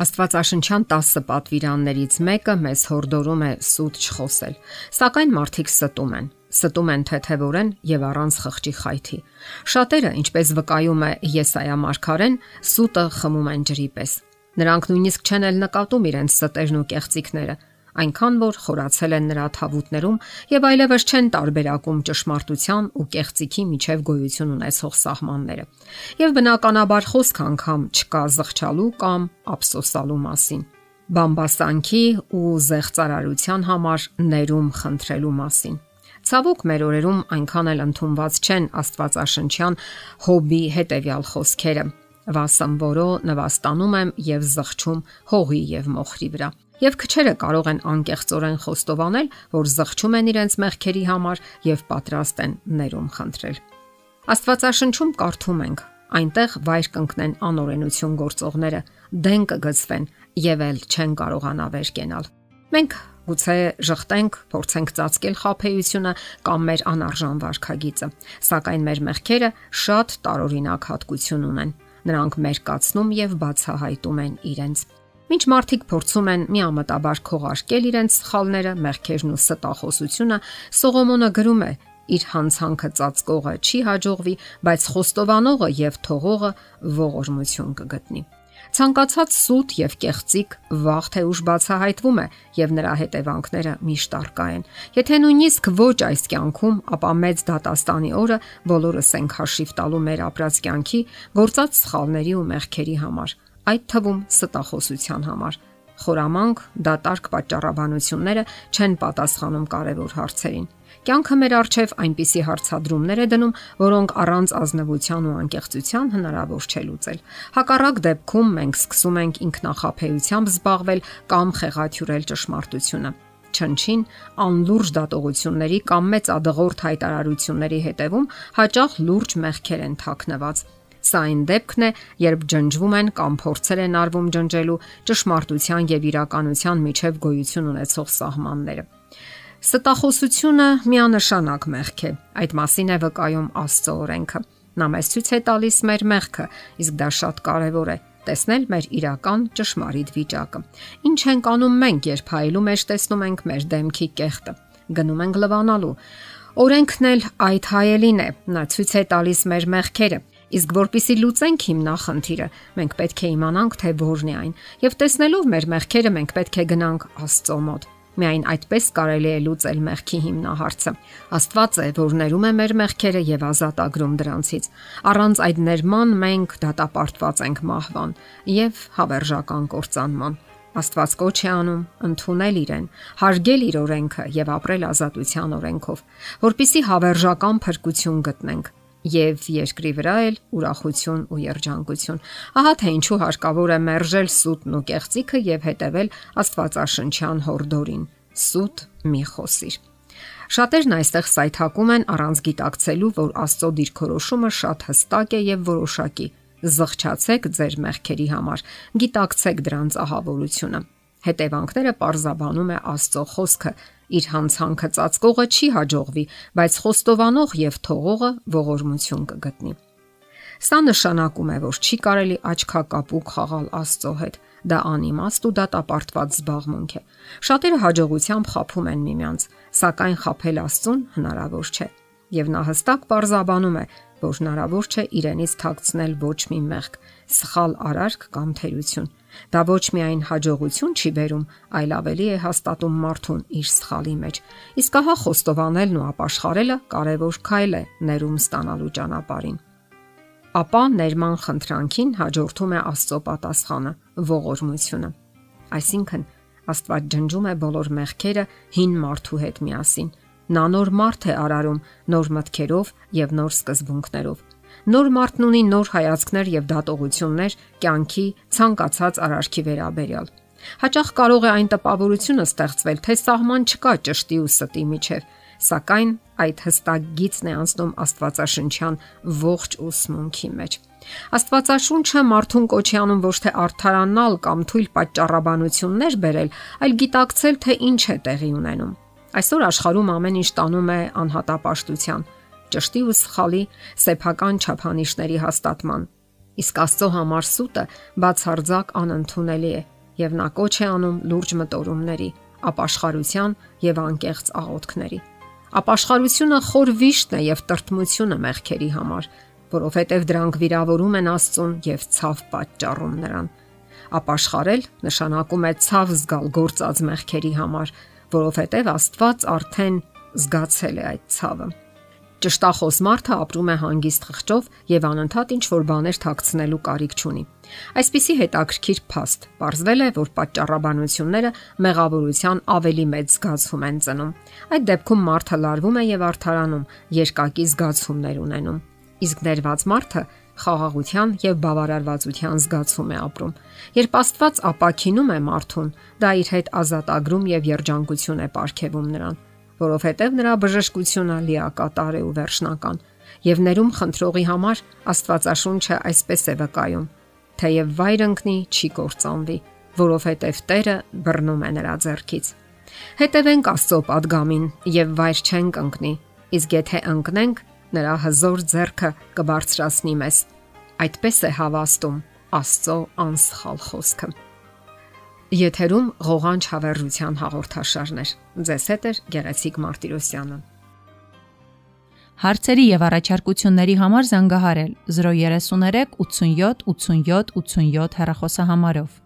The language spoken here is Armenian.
Աստվածաշնչյան 10 պատվիրաններից մեկը մեզ հորդորում է սուտ չխոսել, սակայն մարդիկ ստում են։ Ստում են թեթևորեն եւ առանց խղճի խայթի։ Շատերը, ինչպես վկայում է Եսայա մարգարեն, սուտը խմում են ջրի պես։ Նրանք նույնիսկ չեն էլ նկատում իրենց ստերն ու կեղծիկները, այնքան որ խորացել են նրա թավուտներում եւ այլևս չեն տարբերակում ճշմարտության ու կեղծիքի միջև գոյություն ունեցող սահմանները։ Եվ բնականաբար խոսք անգամ չկա զղջալու կամ ափսոսալու մասին բամբասանքի ու զեղծարարության համար ներում խնդրելու մասին։ Ցավոք մեր օրերում այնքան էլ ընդունված չեն Աստվածաշնչյան հոբի հետևյալ խոսքերը. Վասն որո նվաստանում եմ եւ զղջում հողի եւ մոխրի վրա եւ քչերը կարող են անկեղծորեն խոստովանել, որ զղջում են իրենց մեղքերի համար եւ պատրաստ են ներում խնդրել։ Աստվածաշնչում կարդում ենք. այնտեղ վայր կընկնեն անօրենություն գործողները, դեն կգծվեն եւ էլ չեն կարողանա վեր կենալ։ Մենք գուցե շղթենք, փորձենք ծածկել խափեությունը կամ մեր անարժան վարքագիծը, սակայն մեր մեղքերը շատ տարօրինակ հատկություն ունեն։ Նրանք մերկացնում եւ բացահայտում են իրենց Մինչ մարդիկ փորձում են միամտաբար քողարկել իրենց սխալները, մեղքերն ու ստախոսությունը, Սողոմոնը գրում է. իր հանցանքը ծածկողը չի հաջողվի, բայց խոստովանողը եւ թողողը ողորմություն կգտնի։ Ցանկացած սուտ եւ կեղծիկ վաղ թե ուշ բացահայտվում է եւ նրա հետևանքները միշտ արկա են։ Եթե նույնիսկ ոչ այս կյանքում, ապա մեծ դատաստանի օրը բոլորս ենք հաշիվ տալու մեր ապրած կյանքի գործած սխալների ու մեղքերի համար այդ թվում ստախոսության համար։ Խորամանկ, դատարկ պատճառաբանությունները չեն պատասխանում կարևոր հարցերին։ Կյանքը մեր արչև այնպիսի հարցադրումներ է դնում, որոնք առանց ազնվության ու անկեղծության հնարավոր չէ լուծել։ Հակառակ դեպքում մենք սկսում ենք ինքնախապեյությամբ զբաղվել կամ խեղաթյուրել ճշմարտությունը չնչին անլուրջ դատողությունների կամ մեծ ադղորդ հայտարարությունների հետևում հաճախ լուրջ մեղքեր են թաքնված Սա այն դեպքն է, երբ ջնջվում են կամ փորձեր են արվում ջնջելու ճշմարտության եւ իրականության միջև գոյություն ունեցող սահմանները։ Ստախոսությունը միանշանակ մեղք է։ Այդ մասին է վկայում Աստծո օրենքը։ Նա մեզ ցույց է տալիս մեր մեղքը, իսկ դա շատ կարևոր է տեսնել մեր իրական ճշմարիտ վիճակը։ Ինչ ենք անում մենք, երբ հայելու մեջ տեսնում ենք մեր դեմքի կեղտը։ Գնում ենք լվանալու։ Օրենքն էլ այդ հայելին է։ Նա ցույց է տալիս մեր մեղքերը Իսկ որpիսի լուծենք հիմնախնդիրը, մենք պետք է իմանանք, թե որն է այն, եւ տեսնելով մեր մեղքերը մենք պետք է գնանք Աստծո մոտ։ Միայն այդպես կարելի է լուծել մեղքի հիմնահարցը։ Աստված է, որ ներում է մեր մեղքերը եւ ազատ ագրում դրանցից։ Առանց այդ ներման մենք դատապարտված ենք մահվան եւ հավերժական կործանման։ Աստված կոչ է անում ընդունել իրեն, հարգել իր օրենքը եւ ապրել ազատության օրենքով, որpիսի հավերժական փրկություն գտնենք եւ երկրի վրա էլ ուրախություն ու երջանկություն։ Ահա թե ինչու հարկավոր է մերժել սուտն ու կեղծիքը եւ հետեւել Աստվածաշնչյան հորդորին։ Սուտ մի խոսիր։ Շատերն այստեղ սայթակում են առանց գիտակցելու, որ Աստծո դիրքորոշումը շատ հստակ է եւ որոշակի։ Զղջացեք ձեր մեղքերի համար, գիտակցեք դրանց ահավորությունը։ Հետևանքները parzabanum է Աստծո խոսքը իր հանցանքը ծածկողը չի հաջողվի, բայց խոստովանող եւ թողողը ողորմություն կգտնի։ Սա նշանակում է, որ չի կարելի աչքակապուկ խաղալ Աստծո հետ։ Դա անիմաստ ու դատապարտված զբաղմունք է։ Շատերը հաջողությամբ խափում են միմյանց, սակայն խափել Աստծուն հնարավոր չէ։ Եվ նա հստակ parzabanum է, որ հնարավոր չէ իրենից թաքցնել ոչ մի մեղք, սխալ արարք կամ թերություն Դա ոչ միայն հաջողություն չի բերում, այլ ավելի է հաստատում մարդուն իր սխալի մեջ։ Իսկ ահա խոստովանելն ու ապաշխարելը կարևոր քայլ է ներում ստանալու ճանապարհին։ Ապա ներման խնդրանքին հաջորդում է Աստծո պատասխանը՝ ողորմությունը։ Այսինքն Աստված ջնջում է բոլոր մեղքերը հին մարդու հետ միասին։ Նա նոր մարդ է արարում նոր մտքերով եւ նոր սկզբունքներով Նոր մարդն ունի նոր հայացքներ եւ դատողություններ կյանքի ցանկացած արարքի վերաբերյալ։ Հաճախ կարող է այն տպավորությունը ստեղծվել, թե սահման չկա ճշտի ու ստի միջև, սակայն այդ հստակ գիծն է անցնում Աստվածաշնչյան ողջ ուսմունքի մեջ։ Աստվածաշունչը մարդուն կոչի անում ոչ թե արթարանալ կամ թույլ պատճառաբանություններ բերել, այլ գիտակցել, թե ինչ է տեղի ունենում։ Այսօր աշխարհում ամեն ինչ տանում է անհատապաշտության ճշտի ու սխալի սեփական չափանիշների հաստատման։ Իսկ Աստծո համար սուտը բացարձակ անընդունելի է եւ նա կոչ է անում լուրջ մտորումների, ապաշխարության եւ անկեղծ աղոթքների։ Ապաշխարությունը խոր վիշտն է եւ տրտմությունը մեղքերի համար, որովհետեւ դրանք վիրավորում են Աստծուն եւ ցավ պատճառում նրան։ Ապաշխարել նշանակում է ցավ զգալ գործած մեղքերի համար, որովհետեւ Աստված արդեն զգացել է այդ ցավը։ Ճշտախոս մարդը ապրում է հանգիստ խղճով եւ անընդհատ ինչ որ բաներ թաքցնելու կարիք չունի։ Այսպիսի հետաքրքիր փաստ։ Պարզվել է, որ պատճառաբանությունները մեղավորության ավելի մեծ զգացում են ծնում։ Այդ դեպքում մարդը լարվում է եւ արթարանում, երկակի զգացումներ ունենում։ Իսկ ներված մարդը խաղաղության եւ բավարարվածության զգացում է ապրում։ Երբ Աստված ապակինում է մարդուն, դա իր հետ ազատագրում եւ երջանկություն է ապարգևում նրան որովհետև նրա բժշկությունը լիակատար է ու վերջնական, եւ ներում խնդրողի համար Աստվածաշունչը այսպես է վկայում. թեև վայր ընկնի, չի կործանվի, որովհետև Տերը բռնում է նրա ձեռքից։ Հետևենք Աստծո падգամին եւ վայր չենք ընկնի, իսկ եթե ընկնենք, նրա հզոր ձեռքը կբարձրացնի մեզ։ Այդպես է հավաստում Աստծո անսխալ խոսքը։ Եթերում ղողանջ հավերժության հաղորդաշարներ։ Ձեզ հետ է Գեղեցիկ Մարտիրոսյանը։ Հարցերի եւ առաջարկությունների համար զանգահարել 033 87 87 87 հեռախոսահամարով։